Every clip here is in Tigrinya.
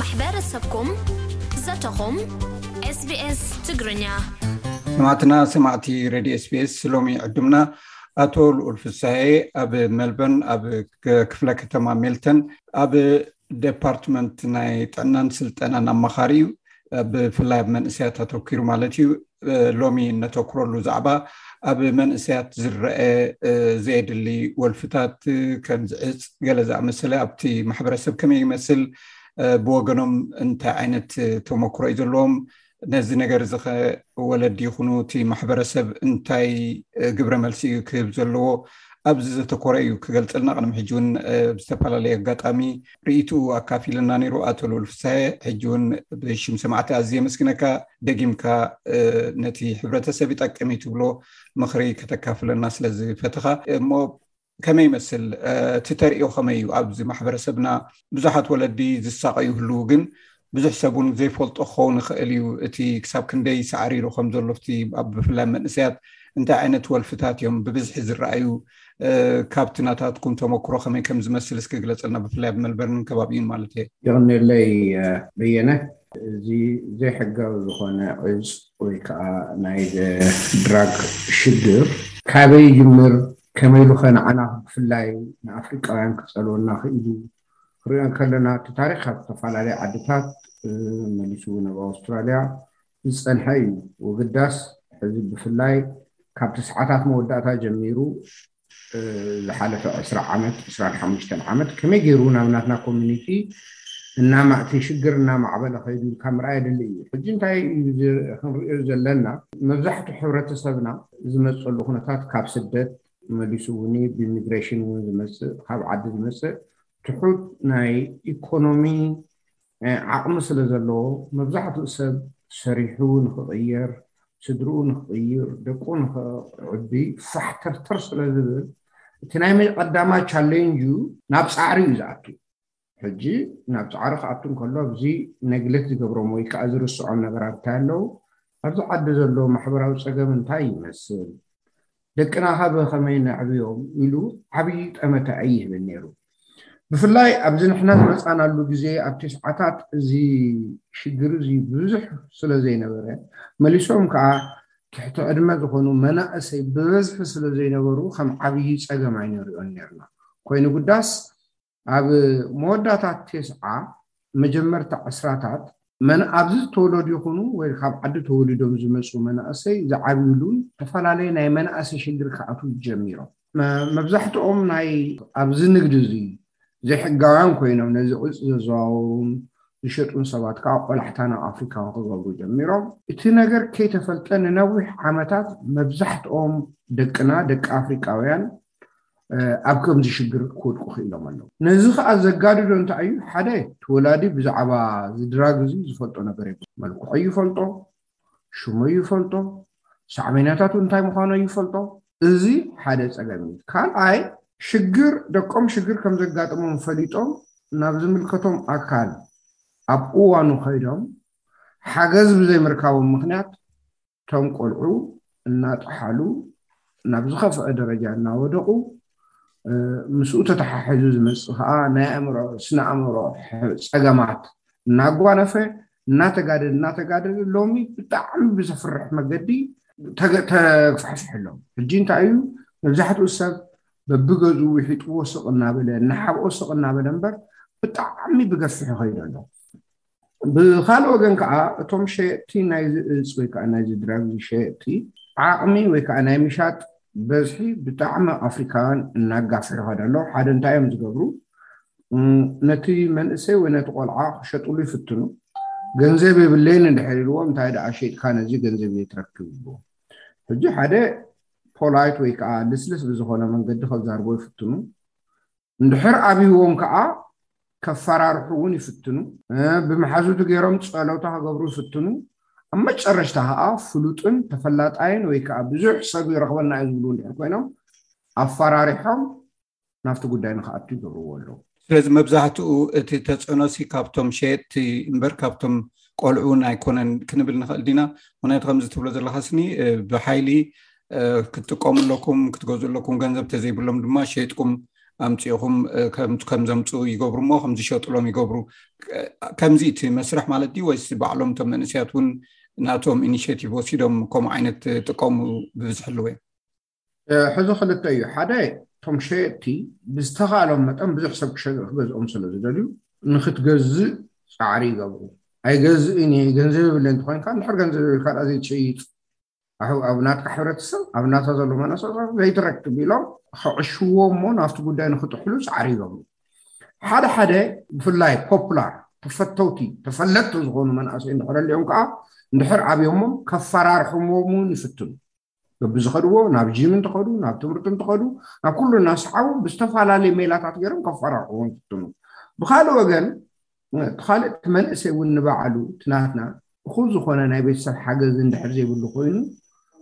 ማሕበረሰብኩም ዘተኹም SBS ትግርኛ። ሰማዕትና ሰማዕቲ ሬድዮ ኤስቤስ ሎሚ ዕዱምና ኣቶ ልኡል ፍሳሄ ኣብ መልበርን ኣብ ክፍለ ከተማ ሜልተን ኣብ ደፓርትመንት ናይ ጥዕናን ስልጠናን ኣማኻሪ እዩ ብፍላይ ኣብ መንእሰያት ኣተኪሩ ማለት እዩ ሎሚ እነተኩረሉ ዛዕባ ኣብ መንእሰያት ዝረአ ዘየድሊ ወልፍታት ከምዝዕፅ ገለ ዝኣመሰለ ኣብቲ ማሕበረሰብ ከመይ ይመስል ብወገኖም እንታይ ዓይነት ተመክሮ እዩ ዘለዎም ነዚ ነገር እዚ ከ ወለዲ ይኹኑ እቲ ማሕበረሰብ እንታይ ግብረ መልሲ እዩ ክህብ ዘለዎ ኣብዚ ዘተኮረ እዩ ክገልፀልና ቅድሚ ሕጂ እውን ብዝተፈላለዩ ኣጋጣሚ ርእይትኡ ኣካፊለና ነይሩ ኣቶ ልኡል ፍሳሀ ሕጂ እውን ብሽም ሰማዕቲ ኣዝ የመስግነካ ደጊምካ ነቲ ሕብረተሰብ ይጠቅም እዩ ትብሎ ምክሪ ከተካፍለና ስለዝፈትኻ እሞ ከመይ ይመስል እቲ ተርእዮ ከመይ እዩ ኣብዚ ማሕበረሰብና ብዙሓት ወለዲ ዝሳቀ ይህልው ግን ብዙሕ ሰብ እውን ዘይፈልጦ ክኸውን ይኽእል እዩ እቲ ክሳብ ክንደይ ሳዕሪሩ ከም ዘሎ ቲ ኣብ ብፍላይ መንእሰያት እንታይ ዓይነት ወልፍታት እዮም ብብዝሒ ዝረኣዩ ካብቲ ናታትኩም ተመክሮ ከመይ ከም ዝመስል እስኪ ግለፀልና ብፍላይ ኣብ መልበርንን ከባቢኡን ማለት እየ የቕኒለይ በየነ እዚ ዘይሕጋዊ ዝኾነ ዕፅ ወይ ከዓ ናይ ድራግ ሽግር ካበይ ይጅምር ከመይ ኢሉ ኸ ንዓና ብፍላይ ንኣፍሪቃውያን ክፀልወና ክኢሉ ክሪኦ እንከለና እቲ ታሪክ ኣብ ዝተፋላለየ ዓድታት መሊሱ እውን ኣብ ኣውስትራልያ ዝጸንሐ እዩ ወግዳስ ሕዚ ብፍላይ ካብ ትስዓታት መወዳእታ ጀሚሩ ዝሓለፈ ዕስራ ዓመት ዕስራን ሓሙሽተን ዓመት ከመይ ገይሩ ናብ ናትና ኮሚኒቲ እናማእቲ ሽግር እናማዕበለ ከይዱ ኢልካ ምርኣይ የድሊ እዩ ሕጂ እንታይ ክንሪኦ ዘለና መብዛሕትኡ ሕብረተሰብና ዝመፀሉ ኩነታት ካብ ስደት መሊሱ እውኒ ብኢሚግሬሽን እውን ዝመፅእ ካብ ዓዲ ዝመፅእ ትሑት ናይ ኢኮኖሚ ዓቕሚ ስለ ዘለዎ መብዛሕትኡ ሰብ ሰሪሑ ንክቕየር ስድርኡ ንክቕይር ደቁ ንክዕቢ ፋሕተርተር ስለ ዝብል እቲ ናይ ቀዳማ ቻሌንጁ ናብ ፃዕሪ እዩ ዝኣቱ ሕጂ ናብ ጻዕሪ ክኣቱ እንከሎ ኣብዚ ነግለት ዝገብሮም ወይ ከኣ ዝርስዖም ነገራት እንታይ ኣለዉ? ኣብዚ ዓዲ ዘሎ ማሕበራዊ ጸገም እንታይ ይመስል? ደቅናኸ ብኸመይ ነዕብዮም? ኢሉ ዓብዪ ጠመተ ኣይህብን ነይሩ። ብፍላይ ኣብዚ ንሕና ዝመጻናሉ ግዜ ኣብ ትስዓታት እዚ ሽግር እዚ ብዙሕ ስለ ዘይነበረ መሊሶም ከኣ ትሕቲ ዕድመ ዝኾኑ መናእሰይ ብበዝሒ ስለ ዘይነበሩ ከም ዓብዪ ጸገም ኣይንሪኦን ነይርና። ኮይኑ ግዳስ ኣብ መወዳእታ ቴስዓ መጀመርታ ዕስራታት፣ መን ኣብዚ ዝተወለዱ ይኹኑ ወይ ካብ ዓዲ ተወሊዶም ዝመጹ መናእሰይ ዝዓብዩሉን ዝተፈላለየ ናይ መናእሰይ ሽግር ክኣትዉ ጀሚሮም። መብዛሕትኦም ናይ ኣብዚ ንግዲ እዚ ዘይሕጋውያን ኮይኖም ነዚ ዕጽ ዘዘዋውሩን ዝሸጡን ሰባት ከኣ ቆላሕታ ናብ ኣፍሪካውያን ክገብሩ ጀሚሮም። እቲ ነገር ከይተፈልጠ ንነዊሕ ዓመታት መብዛሕትኦም ደቅና ደቂ ኣፍሪቃውያን ኣብ ከምዚ ሽግር ክወድቁ ክኢሎም ኣለዉ ነዚ ከዓ ዘጋድዶ እንታይ እዩ ሓደ ተወላዲ ብዛዕባ ዝድራግ እዚ ዝፈልጦ ነገር የ መልክዑ ይፈልጦ ሽሙ ይፈልጦ ሳዕቤናታቱ እንታይ ምዃኑ ይፈልጦ እዚ ሓደ ፀገም እዩ ካልኣይ ሽግር ደቆም ሽግር ከም ዘጋጥሞም ፈሊጦም ናብ ዝምልከቶም ኣካል ኣብ እዋኑ ከይዶም ሓገዝ ብዘይምርካቦም ምክንያት እቶም ቆልዑ እናጠሓሉ ናብ ዝኸፍዐ ደረጃ እናወደቑ ምስኡ ተተሓሒዙ ዝመፅእ ከዓ ናይ ኣእምሮ ስነ ኣእምሮ ፀገማት እናጓነፈ እናተጋደደ እናተጋደደ ሎሚ ብጣዕሚ ብዘፍርሕ መገዲ ተፋሕፍሕ ኣሎ ሕጂ እንታይ እዩ መብዛሕትኡ ሰብ በብገዙ ውሒጥዎ ስቕ እናበለ እናሓብኦ ስቕ እናበለ እምበር ብጣዕሚ ብገፊሑ ከይዱ ኣሎ ብካልእ ወገን ከዓ እቶም ሸየጥቲ ናይዚ እፅ ወይ ከዓ ናይዚ ድራግ ሸየጥቲ ዓቕሚ ወይ ከዓ ናይ ምሻጥ በዝሒ ብጣዕሚ ኣፍሪካውያን እናጋፍ ይኸዳ ኣሎ ሓደ እንታይ እዮም ዝገብሩ ነቲ መንእሰይ ወይ ነቲ ቆልዓ ክሸጥሉ ይፍትኑ ገንዘብ የብለይን እንድሕር ኢልዎ እንታይ ደኣ ሸይጥካ ነዚ ገንዘብ ዘይትረክብ ይብዎ ሕጂ ሓደ ፖላይት ወይ ከዓ ልስልስ ብዝኾነ መንገዲ ከዛርቦ ይፍትኑ እንድሕር ኣብይዎም ከኣ ከፈራርሑ እውን ይፍትኑ፣ ብመሓዙቱ ገይሮም ጸሎታ ክገብሩ ይፍትኑ፣ ኣብ መጨረሽታ ከኣ ፍሉጥን ተፈላጣይን ወይ ከኣ ብዙሕ ሰብ ይረኽበና እዩ ዝብሉ እንድሕር ኮይኖም ኣፈራሪሖም ናብቲ ጉዳይ ንክኣቱ ይገብርዎ ኣለዉ። ስለዚ መብዛሕትኡ እቲ ተጽዕኖሲ ካብቶም ሸየጥቲ እምበር ካብቶም ቆልዑ እውን ኣይኮነን ክንብል ንኽእል ዲና? ምኽንያቱ ከምዚ ትብሎ ዘለኻ ስኒ ብሓይሊ ክትጥቀሙ ኣለኩም ክትገዝኡ ኣለኩም ገንዘብ ተዘይብሎም ድማ ሸይጥኩም ኣምፅእኹም ከም ዘምፅኡ ይገብሩ እሞ ከም ዝሸጥሎም ይገብሩ ከምዚ እቲ መስርሕ ማለት ድዩ ወይስ ባዕሎም እቶም መንእስያት እውን ናቶም ኢኒሽቲቭ ወሲዶም ከምኡ ዓይነት ጥቀሙ ብብዝሒ ኣለዎ ሕዚ ክልተ እዩ ሓደ እቶም ሸየጥቲ ብዝተኻሎም መጠን ብዙሕ ሰብ ክገዝኦም ስለ ዝደልዩ ንክትገዝእ ፃዕሪ ይገብሩ ኣይገዝእን እየ ገንዘብ የብለ እንተኮይንካ እንድሕር ገንዘብ የብልካ ዘይትሸይጥ ኣሑ ኣብ ናታ ሕብረተሰብ ኣብ ናታ ዘሎ መናሰብ ዘይትረክብ ኢሎም ከዕሽዎ እሞ ናብቲ ጉዳይ ንክጥሕሉ ፃዕሪ ይገብሩ ሓደ ሓደ ብፍላይ ፖፕላር ተፈተውቲ ተፈለጥቲ ዝኾኑ መንእሰይ እንድሕር ኣሊኦም ከዓ እንድሕር ኣብዮሞም ከፈራርሕሞም እውን ይፍትኑ በብዝኸድዎ ናብ ጂም እንትኸዱ ናብ ትምህርቲ እንትኸዱ ናብ ኩሉ እናሰዓቡ ብዝተፈላለየ ሜላታት ገይሮም ከፈራርሕዎም ይፍትኑ ብካልእ ወገን እቲ ካልእ እቲ መንእሰይ እውን ንባዕሉ እቲ ናትና እኹል ዝኾነ ናይ ቤተሰብ ሓገዝ እንድሕር ዘይብሉ ኮይኑ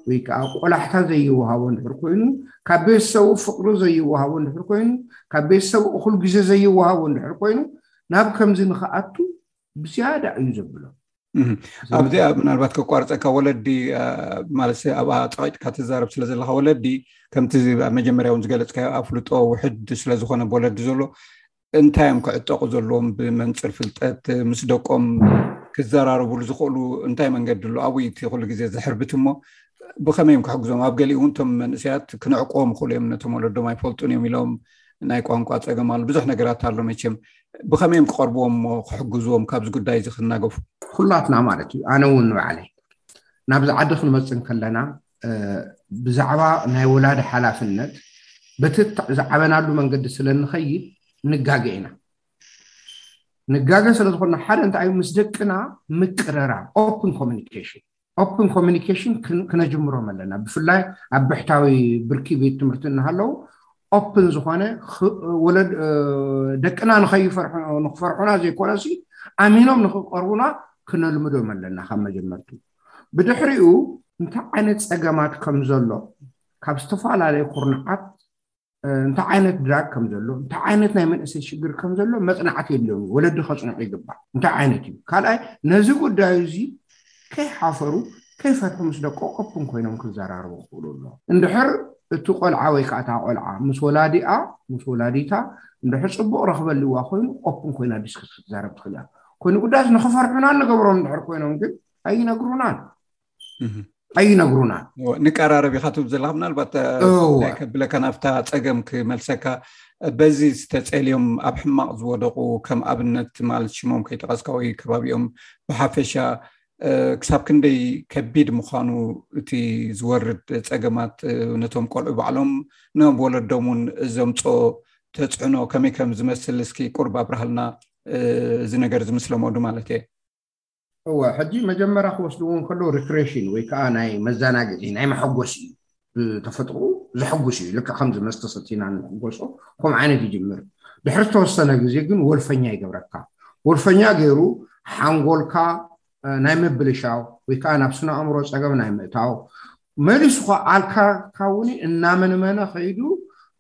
ወይ ከዓ ቆላሕታ ዘይወሃቦ እንድሕር ኮይኑ ካብ ቤተሰቡ ፍቕሪ ዘይወሃቦ እንድሕር ኮይኑ ካብ ቤተሰቡ እኹል ግዜ ዘይወሃቦ እንድሕር ኮይኑ ናብ ከምዚ ንክኣቱ ብዝያዳ እዩ ዘብሎ ኣብዚኣ ምናልባት ከቋርፀካ ወለዲ ማለት ኣብኣ ፀቂጥካ ትዛረብ ስለ ዘለካ ወለዲ ከምቲ መጀመርያ እውን ዝገለፅካዮ ኣፍልጦ ውሕድ ስለዝኮነ ብወለዲ ዘሎ እንታይ እዮም ክዕጠቁ ዘለዎም ብመንፅር ፍልጠት ምስ ደቆም ክዘራረብሉ ዝኽእሉ እንታይ መንገዲ ኣሎ ኣብይ እቲ ኩሉ ግዜ ዝሕርብት እሞ ብከመይ እዮም ክሕግዞም ኣብ ገሊኡ እውን እቶም መንእሰያት ክነዕቁዎም ይኽእሉ እዮም ነቶም ወለዶም ኣይፈልጡን እዮም ኢሎም ናይ ቋንቋ ፀገም ኣሎ ብዙሕ ነገራት ኣሎ መቸም ብከመይ እዮም ክቀርብዎም እሞ ክሕግዝዎም ካብዚ ጉዳይ እዚ ክናገፉ ኩላትና ማለት እዩ ኣነ እውን ንባዕለይ ናብዚ ዓዲ ክንመፅእ ከለና ብዛዕባ ናይ ወላዲ ሓላፍነት በቲ ዝዓበናሉ መንገዲ ስለ እንኸይድ ንጋገ ኢና። ንጋገ ስለ ዝኾንና ሓደ እንታይ እዩ ምስ ደቅና ምቅርራብ ኦፕን ኮሚኒኬሽን ኦፕን ኮሚኒኬሽን ክነጅምሮም ኣለና ብፍላይ ኣብ ብሕታዊ ብርኪ ቤት ትምህርቲ እናሃለዉ ኦፕን ዝኾነ ደቅና ንኸይፈርሑ ንክፈርሑና ዘይኮነሲ ኣሚኖም ንክቀርቡና ክነልምዶም ኣለና ካብ መጀመርቱ ብድሕሪኡ እንታይ ዓይነት ጸገማት ከም ዘሎ ካብ ዝተፈላለዩ ኩርናዓት እንታይ ዓይነት ድራግ ከም ዘሎ እንታይ ዓይነት ናይ መንእሰይ ሽግር ከም ዘሎ መፅናዕቲ የድልዮም ወለዲ ከፅንዑ ይግባእ እንታይ ዓይነት እዩ ካልኣይ ነዚ ጉዳዩ እዚ ከይሓፈሩ ከይፈርሑ ምስ ደቆ ኮፕን ኮይኖም ክዘራርቡ ክኽእሉ ኣሎ እንድሕር እቲ ቆልዓ ወይ ከዓ እታ ቆልዓ ምስ ወላዲኣ ምስ ወላዲታ እንድሕር ፅቡቕ ረኽበ ኣለዋ ኮይኑ ኦፕን ኮይና ዲስክስ ክትዛረብ ትኽእል እያ ኮይኑ ጉዳይስ ንክፈርሑና ንገብሮም እንድሕር ኮይኖም ግን ኣይነግሩናን ኣይነግሩናን ንቀራረብ ኢካ ትብ ዘለካ ምናልባት ናይ ከብለካ ናብታ ፀገም ክመልሰካ በዚ ዝተፀልዮም ኣብ ሕማቅ ዝወደቁ ከም ኣብነት ማለት ሽሞም ከይጠቀስካ ወይ ከባቢኦም ብሓፈሻ ክሳብ ክንደይ ከቢድ ምዃኑ እቲ ዝወርድ ፀገማት ነቶም ቆልዑ ባዕሎም ናብ ወለዶም እውን ዘምፆ ተፅዕኖ ከመይ ከም ዝመስል እስኪ ቁርብ ኣብርሃልና እዚ ነገር እዚ ምስ ለመዱ ማለት እየ እወ ሕጂ መጀመርያ ክወስድዎ ከሎ ሪክሬሽን ወይ ከዓ ናይ መዘናግዒ ናይ መሐጎሲ እዩ ብተፈጥሮ ዘሐጉስ እዩ ልክዕ ከምዚ መስተ ሰቲና ንሕጎሶ ከምኡ ዓይነት ይጅምር ድሕሪ ዝተወሰነ ግዜ ግን ወልፈኛ ይገብረካ ወልፈኛ ገይሩ ሓንጎልካ ናይ ምብልሻው ወይ ከዓ ናብ ስነ-ኣእምሮ ፀገም ናይ ምእታው መሊሱ ኸ ኣልካካ እውን እናመንመነ ከይዱ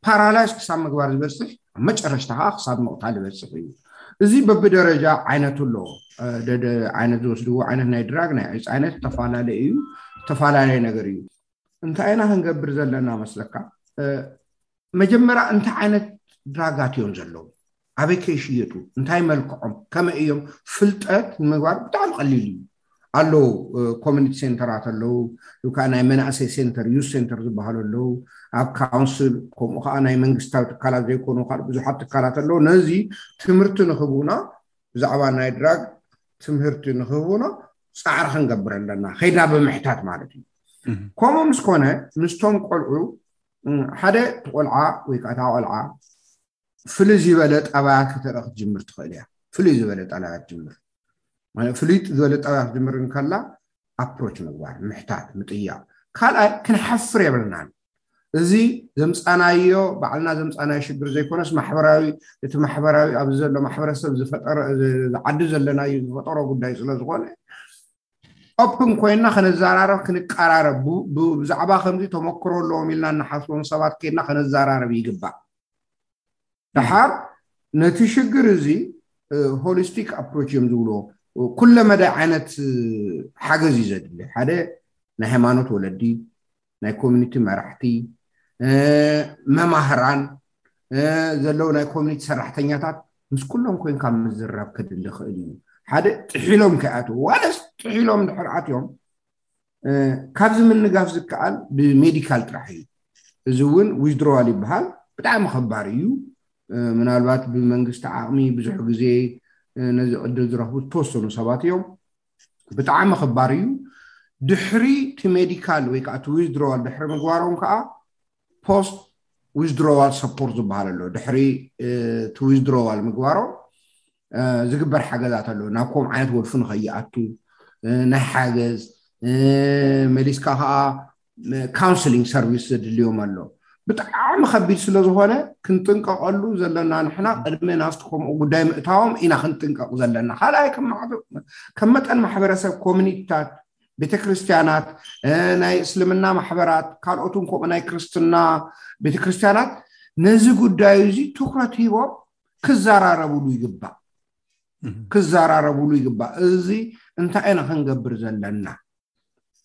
ፓራላይዝ ክሳብ ምግባር ዝበፅሕ ኣብ መጨረሽታ ከዓ ክሳብ ምቕታል ዝበፅሕ እዩ። እዚ በብደረጃ ዓይነቱ ኣሎ ደደ ዓይነት ዝወስድዎ ዓይነት ናይ ድራግ ናይ ዕፅ ዓይነት ዝተፈላለየ እዩ ዝተፈላለየ ነገር እዩ። እንታይ ኢና ክንገብር ዘለና መስለካ መጀመርያ እንታይ ዓይነት ድራጋት እዮም ዘለዉ ኣበይ ከይሽየጡ እንታይ መልክዖም ከመይ እዮም ፍልጠት ንምግባር ብጣዕሚ ቀሊል እዩ ኣለዉ ኮሚኒቲ ሴንተራት ኣለዉ ከዓ ናይ መናእሰይ ሴንተር ዩስ ሴንተር ዝበሃሉ ኣለዉ ኣብ ካውንስል ከምኡ ከዓ ናይ መንግስታዊ ትካላት ዘይኮኑ ካል ብዙሓት ትካላት ኣለዉ ነዚ ትምህርቲ ንክህቡና ብዛዕባ ናይ ድራግ ትምህርቲ ንክህቡና ፃዕሪ ክንገብር ኣለና ከይድና ብምሕታት ማለት እዩ ከምኡ ምስ ኮነ ምስቶም ቆልዑ ሓደ ቆልዓ ወይ ከዓ እታ ቆልዓ ፍልይ ዝበለ ጠባያ ከተርኢ ክትጅምር ትኽእል እያ ፍልይ ዝበለ ጠባያ ትጅምር ፍልይ ዝበለ ጠባያ ክትጅምር እንከላ ኣፕሮች ምግባር ምሕታት ምጥያቕ ካልኣይ ክንሓፍር የብልናን እዚ ዘምፃናዮ ባዕልና ዘምፃናዮ ሽግር ዘይኮነስ ማሕበራዊ እቲ ማሕበራዊ ኣብዚ ዘሎ ማሕበረሰብ ዝፈጠረ ዓዲ ዘለናዩ ዝፈጠሮ ጉዳይ ስለ ዝኾነ ኦፕን ኮይና ከነዘራረብ ክንቀራረብ ብዛዕባ ከምዚ ተመክሮ ኣለዎም ኢልና እንሓስቦም ሰባት ከይድና ከነዘራረብ ይግባእ ድሓር ነቲ ሽግር እዚ ሆሊስቲክ ኣፕሮች እዮም ዝብልዎ ኩለ መዳይ ዓይነት ሓገዝ እዩ ዘድሊ ሓደ ናይ ሃይማኖት ወለዲ ናይ ኮሚኒቲ መራሕቲ መማህራን ዘለዉ ናይ ኮሚኒቲ ሰራሕተኛታት ምስ ኩሎም ኮንካ ምዝራብ ከድሊ ክእል እዩ ሓደ ጥሒሎም ከይኣትዉ ዋለስ ጥሒሎም ድሕር ኣትዮም ካብዚ ምንጋፍ ዝከኣል ብሜዲካል ጥራሕ እዩ እዚ እውን ዊዝድሮዋል ይበሃል ብጣዕሚ ከባር እዩ ምናልባት ብመንግስቲ ዓቕሚ ብዙሕ ግዜ ነዚ ዕድል ዝረኽቡ ዝተወሰኑ ሰባት እዮም ብጣዕሚ ክባር እዩ ድሕሪ እቲ ሜዲካል ወይ ከዓ እቲ ዊዝድሮዋል ድሕሪ ምግባሮም ከዓ ፖስት ዊዝድሮዋል ሰፖርት ዝበሃል ኣሎ ድሕሪ እቲ ዊዝድሮዋል ምግባሮም ዝግበር ሓገዛት ኣሎ ናብ ከም ዓይነት ወልፊ ንኸይኣቱ ናይ ሓገዝ መሊስካ ከዓ ካውንስሊንግ ሰርቪስ ዘድልዮም ኣሎ ብጣዕሚ ከቢድ ስለ ዝኾነ ክንጥንቀቐሉ ዘለና ንሕና ቅድሚ ናብቲ ከምኡ ጉዳይ ምእታዎም ኢና ክንጥንቀቕ ዘለና ካልኣይ ከም መጠን ማሕበረሰብ ኮሚኒቲታት ቤተ ክርስቲያናት ናይ እስልምና ማሕበራት ካልኦትን ከምኡ ናይ ክርስትና ቤተ ክርስቲያናት ነዚ ጉዳዩ እዚ ትኩረት ሂቦም ክዘራረብሉ ይግባእ ክዘራረብሉ ይግባእ እዚ እንታይ ኢና ክንገብር ዘለና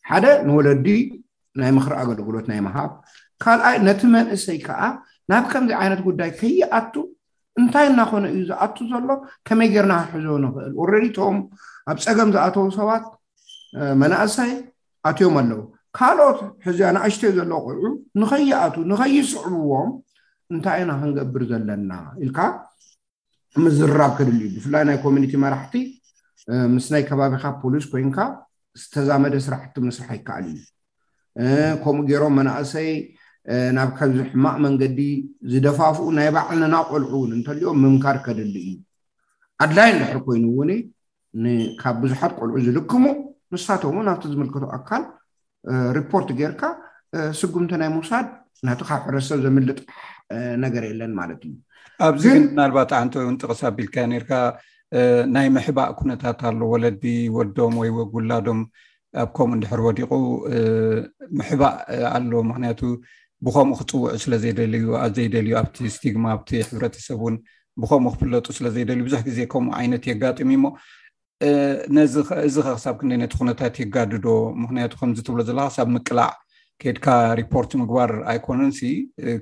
ሓደ ንወለዲ ናይ ምኽሪ ኣገልግሎት ናይ ምሃብ ካልኣይ ነቲ መንእሰይ ከዓ ናብ ከምዚ ዓይነት ጉዳይ ከይኣቱ እንታይ እናኾነ እዩ ዝኣቱ ዘሎ ከመይ ጌርና ክንሕዞ ንኽእል ኦልሬዲ እቶም ኣብ ፀገም ዝኣተዉ ሰባት መናእሰይ ኣትዮም ኣለዉ ካልኦት ሕዚ ኣናእሽተይ ዘሎ ቆልዑ ንኸይኣቱ ንኸይስዕብዎም እንታይ ኢና ክንገብር ዘለና ኢልካ ምዝርራብ ከድል እዩ ብፍላይ ናይ ኮሚኒቲ መራሕቲ ምስ ናይ ከባቢካ ፖሊስ ኮይንካ ዝተዛመደ ስራሕቲ ምስራሕ ይከኣል እዩ ከምኡ ገይሮም መናእሰይ ናብ ከብዚ ሕማቅ መንገዲ ዝደፋፍኡ ናይ ባዕልና ቆልዑ እውን እንተልዮም ምምካር ከድሊ እዩ ኣድላይ እንድሕር ኮይኑ እውን ንካብ ብዙሓት ቆልዑ ዝልክሙ ንሳቶም እውን ኣብቲ ዝምልከቶ ኣካል ሪፖርት ጌርካ ስጉምቲ ናይ ምውሳድ ናቱ ካብ ሕብረተሰብ ዘምልጥ ነገር የለን ማለት እዩ ኣብዚ ግን ምናልባት ኣንተ እውን ጥቕስ ኣቢልካ ነርካ ናይ ምሕባእ ኩነታት ኣሎ ወለዲ ወዶም ወይ ውላዶም ኣብ ከምኡ እንድሕር ወዲቑ ምሕባእ ኣሎ ምክንያቱ ብከምኡ ክፅውዑ ስለዘይደልዩ ኣዘይደልዩ ኣብቲ ስቲግማ ኣብቲ ሕብረተሰብ እውን ብከምኡ ክፍለጡ ስለዘይደልዩ ብዙሕ ግዜ ከምኡ ዓይነት የጋጥም እዩሞ ነዚ እዚ ከክሳብ ክንደይ ነቲ ኩነታት የጋድዶ ምክንያቱ ከምዚ ትብሎ ዘለካ ክሳብ ምቅላዕ ኬድካ ሪፖርት ምግባር ኣይኮነን ሲ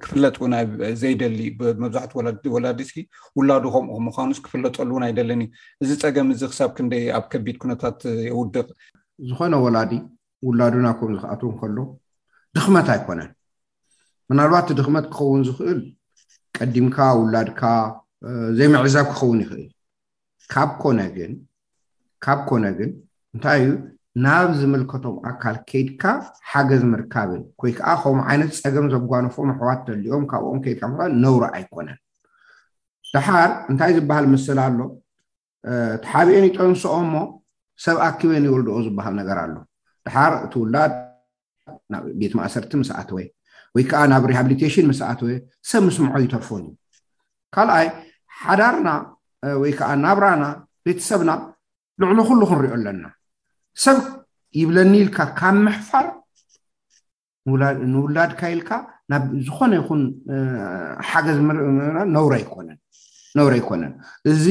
ክፍለጥ እውን ዘይደሊ መብዛሕት ወላዲ ሲ ውላዱ ከምኡ ምዃኑስ ክፍለጠሉ እውን ኣይደልን እዩ እዚ ፀገም እዚ ክሳብ ክንደይ ኣብ ከቢድ ኩነታት የውድቕ ዝኾነ ወላዲ ውላዱና ኮም ዝክኣት ከሎ ድኽመት ኣይኮነን ምናልባት ድኽመት ክኸውን ዝኽእል ቀዲምካ ውላድካ ዘይምዕዛብ ክኸውን ይኽእል ካብ ኮነ ግን ካብ ኮነ ግን እንታይ እዩ ናብ ዝምልከቶም ኣካል ከይድካ ሓገዝ ምርካብን ኮይ ከዓ ከምኡ ዓይነት ፀገም ዘጓነፎም ኣሕዋት ተሊኦም ካብኦም ከይድካ ምርካብ ነውሪ ኣይኮነን ደሓር እንታይ ዝበሃል ምስል ኣሎ ተሓቢኦን ይጠንስኦ እሞ ሰብ ኣኪበን ይወልድኦ ዝበሃል ነገር ኣሎ ደሓር እቲ ውላድ ናብ ቤት ማእሰርቲ ምስ ኣተወ ወይ ከዓ ናብ ሪሃብሊቴሽን ምስ ኣተወ ሰብ ምስምዖ ይተርፎን እዩ ካልኣይ ሓዳርና ወይ ከዓ ናብራና ቤተሰብና ልዕሊ ኩሉ ክንሪኦ ኣለና ሰብ ይብለኒ ኢልካ ካብ ምሕፋር ንውላድካ ኢልካ ናብ ዝኾነ ይኹን ሓገዝ ነውረ ኣይኮነን ነውረ ኣይኮነን እዚ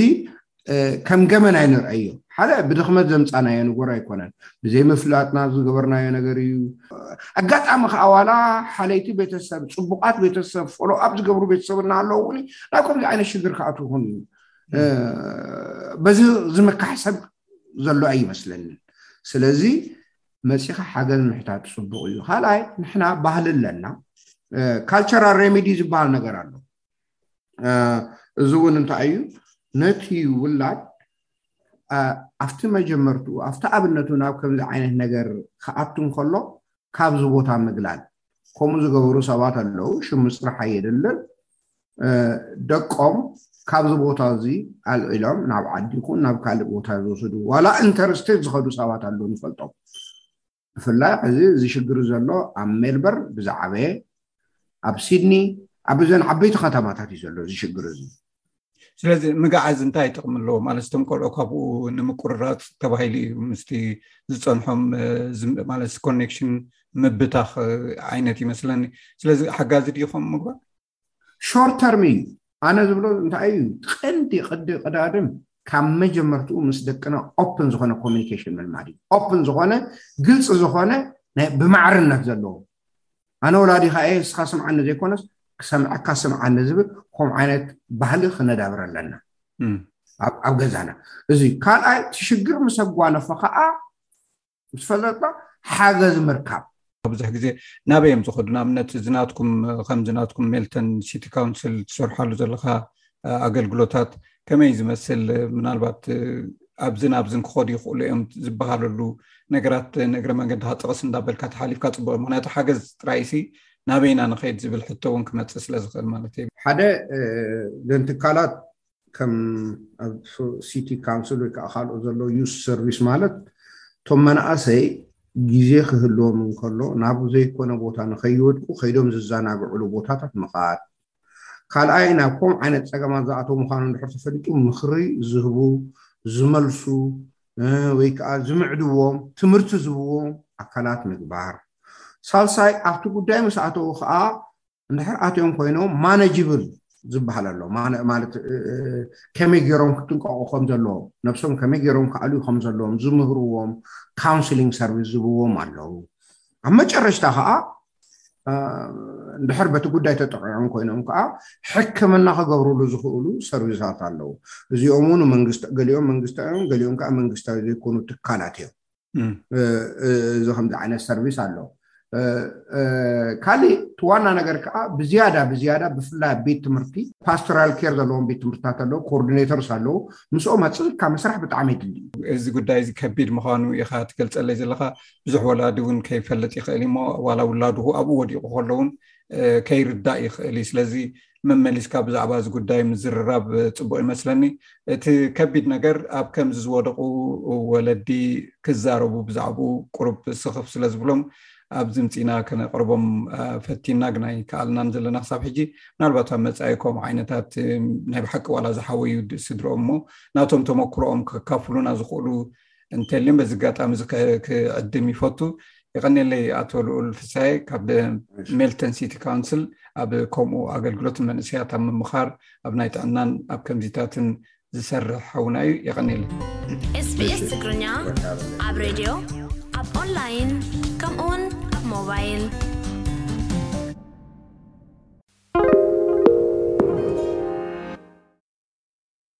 ከም ገመን ኣይንርኣዮ ሓደ ብድኽመት ዘምፃናዮ ንጎር ኣይኮነን ብዘይምፍላጥና ዝገበርናዮ ነገር እዩ ኣጋጣሚ ከዓ ዋላ ሓለይቲ ቤተሰብ ፅቡቃት ቤተሰብ ፎሎ ኣብ ዝገብሩ ቤተሰብ እናሃለዉ እውን ናብ ከምዚ ዓይነት ሽግር ከዓ ትኹን እዩ በዚ ዝመካሕ ሰብ ዘሎ ኣይመስለንን ስለዚ መፂኻ ሓገዝ ምሕታት ፅቡቅ እዩ ካልኣይ ንሕና ባህሊ ኣለና ካልቸራል ሬሚዲ ዝበሃል ነገር ኣሎ እዚ እውን እንታይ እዩ ነቲ ውላድ ኣብቲ መጀመርትኡ ኣብቲ ኣብነቱ ናብ ከምዚ ዓይነት ነገር ክኣቱ እንከሎ ካብዚ ቦታ ምግላል ከምኡ ዝገበሩ ሰባት ኣለዉ ሽም ምፅራሕ ኣየድልን ደቆም ካብዚ ቦታ እዚ ኣልዒሎም ናብ ዓዲ ይኹን ናብ ካልእ ቦታ ዝወስዱ ዋላ ኢንተርስቴት ዝኸዱ ሰባት ኣለዉ ንፈልጦም ብፍላይ ሕዚ እዚ ሽግር ዘሎ ኣብ ሜልበርን ብዝዓበየ ኣብ ሲድኒ ኣብ እዘን ዓበይቲ ከተማታት እዩ ዘሎ እዚ ሽግር እዚ ስለዚ ምግዓዝ እንታይ ጥቕሚ ኣለዎ ማለት እቶም ቆልዑ ካብኡ ንምቁርራፅ ተባሂሉ እዩ ምስቲ ዝፀንሖም ማለት ኮኔክሽን ምብታኽ ዓይነት ይመስለኒ ስለዚ ሓጋዚ ድዩ ከም ምግባር ሾርት ተርም እዩ ኣነ ዝብሎ እንታይ እዩ ቀንዲ ቅዲ ቅዳድም ካብ መጀመርትኡ ምስ ደቅና ኦፕን ዝኾነ ኮሚኒኬሽን ምልማድ እዩ ኦፕን ዝኾነ ግልፂ ዝኾነ ብማዕርነት ዘለዎ ኣነ ወላዲኻ እየ ንስኻ ስምዓኒ ዘይኮነስ ክሰምዐካ ስምዓኒ ዝብል ከምኡ ዓይነት ባህሊ ክነዳብረ ኣለና ኣብ ገዛና እዚ ካልኣይ ትሽግር ምስ ኣጓነፈ ከዓ ምስ ፈለጥና ሓገዝ ምርካብ ብዙሕ ግዜ ናበይ እዮም ዝኸዱ ንኣብነት ዝናትኩም ከም ዝናትኩም ሜልተን ሲቲ ካውንስል ትሰርሓሉ ዘለካ ኣገልግሎታት ከመይ ዝመስል ምናልባት ኣብዝን ኣብዝን ክኸዱ ይኽእሉ እዮም ዝበሃለሉ ነገራት ንእግረ መንገዲ ሃፀቕስ እንዳበልካ ተሓሊፍካ ፅቡቅ ምክንያቱ ሓገዝ ጥራይሲ ናበይና ንኸይድ ዝብል ሕቶ እውን ክመፅእ ስለዝኽእል ማለት እዩ ሓደ ዘን ትካላት ከም ኣብ ሲቲ ካውንስል ወይ ከዓ ካልኦት ዘሎ ዩስ ሰርቪስ ማለት እቶም መናእሰይ ግዜ ክህልዎም እንከሎ ናብ ዘይኮነ ቦታ ንከይወድቁ ከይዶም ዝዘናግዕሉ ቦታታት ምኻድ ካልኣይ ናብ ከምኡ ዓይነት ፀገማት ዝኣተው ምዃኑ እንድሕር ተፈሊጡ ምኽሪ ዝህቡ ዝመልሱ ወይ ከዓ ዝምዕድዎም ትምህርቲ ዝህብዎም ኣካላት ምግባር ሳልሳይ ኣብቲ ጉዳይ ምስ ኣተው ከዓ እንድሕር ኣትዮም ኮይኖም ማነጅብል ዝበሃል ኣሎ ማለት ከመይ ገይሮም ክጥንቀቑ ከም ዘለዎም ነብሶም ከመይ ገይሮም ክኣልዩ ከም ዘለዎም ዝምህርዎም ካውንስሊንግ ሰርቪስ ዝብዎም ኣለዉ ኣብ መጨረሽታ ከዓ ድሕር በቲ ጉዳይ ተጠቂዖም ኮይኖም ከዓ ሕክምና ክገብርሉ ዝኽእሉ ሰርቪሳት ኣለዉ እዚኦም እውን ገሊኦም መንግስታዊ እዮም ገሊኦም ከዓ መንግስታዊ ዘይኮኑ ትካላት እዮም እዚ ከምዚ ዓይነት ሰርቪስ ኣሎ ካሊእ እቲ ዋና ነገር ከዓ ብዝያዳ ብዝያዳ ብፍላይ ኣብ ቤት ትምህርቲ ፓስቶራል ኬር ዘለዎም ቤት ትምህርትታት ኣለዉ ኮኦርዲኔተርስ ኣለዉ ምስኦም ኣፅልካ ምስራሕ ብጣዕሚ የድሊ እዚ ጉዳይ እዚ ከቢድ ምዃኑ ኢኻ ትገልፀለይ ዘለካ ብዙሕ ወላዲ እውን ከይፈልጥ ይኽእል እሞ ዋላ ውላድኹ ኣብኡ ወዲቑ ከለውን ከይርዳእ ይኽእል እዩ ስለዚ መመሊስካ ብዛዕባ እዚ ጉዳይ ምዝርራብ ፅቡቅ ይመስለኒ እቲ ከቢድ ነገር ኣብ ከምዚ ዝወደቁ ወለዲ ክዛረቡ ብዛዕባኡ ቁሩብ ስኽፍ ስለ ዝብሎም ኣብዚ ምፅኢና ክነቅርቦም ፈቲና ግና ይከኣልናን ዘለና ክሳብ ሕጂ ምናልባት ኣብ መፃኢ ከም ዓይነታት ናይ ብሓቂ ዋላ ዝሓወዩ ስድሮኦም እሞ ናቶም ተመክሮኦም ከካፍሉና ዝኽእሉ እንተልዮም በዚ ኣጋጣሚ እዚ ክዕድም ይፈቱ ይቀኒለይ ኣቶ ልኡል ፍሳይ ካብ ሜልተን ሲቲ ካውንስል ኣብ ከምኡ ኣገልግሎት መንእሰያት ኣብ ምምኻር ኣብ ናይ ጥዕናን ኣብ ከምዚታትን ዝሰርሕ ሓውና እዩ የቀኒለ ስቢስ ትግርኛ ኣብ ሬድዮ ኣብ ኦንላይን ከምኡውን ኣብ ሞባይል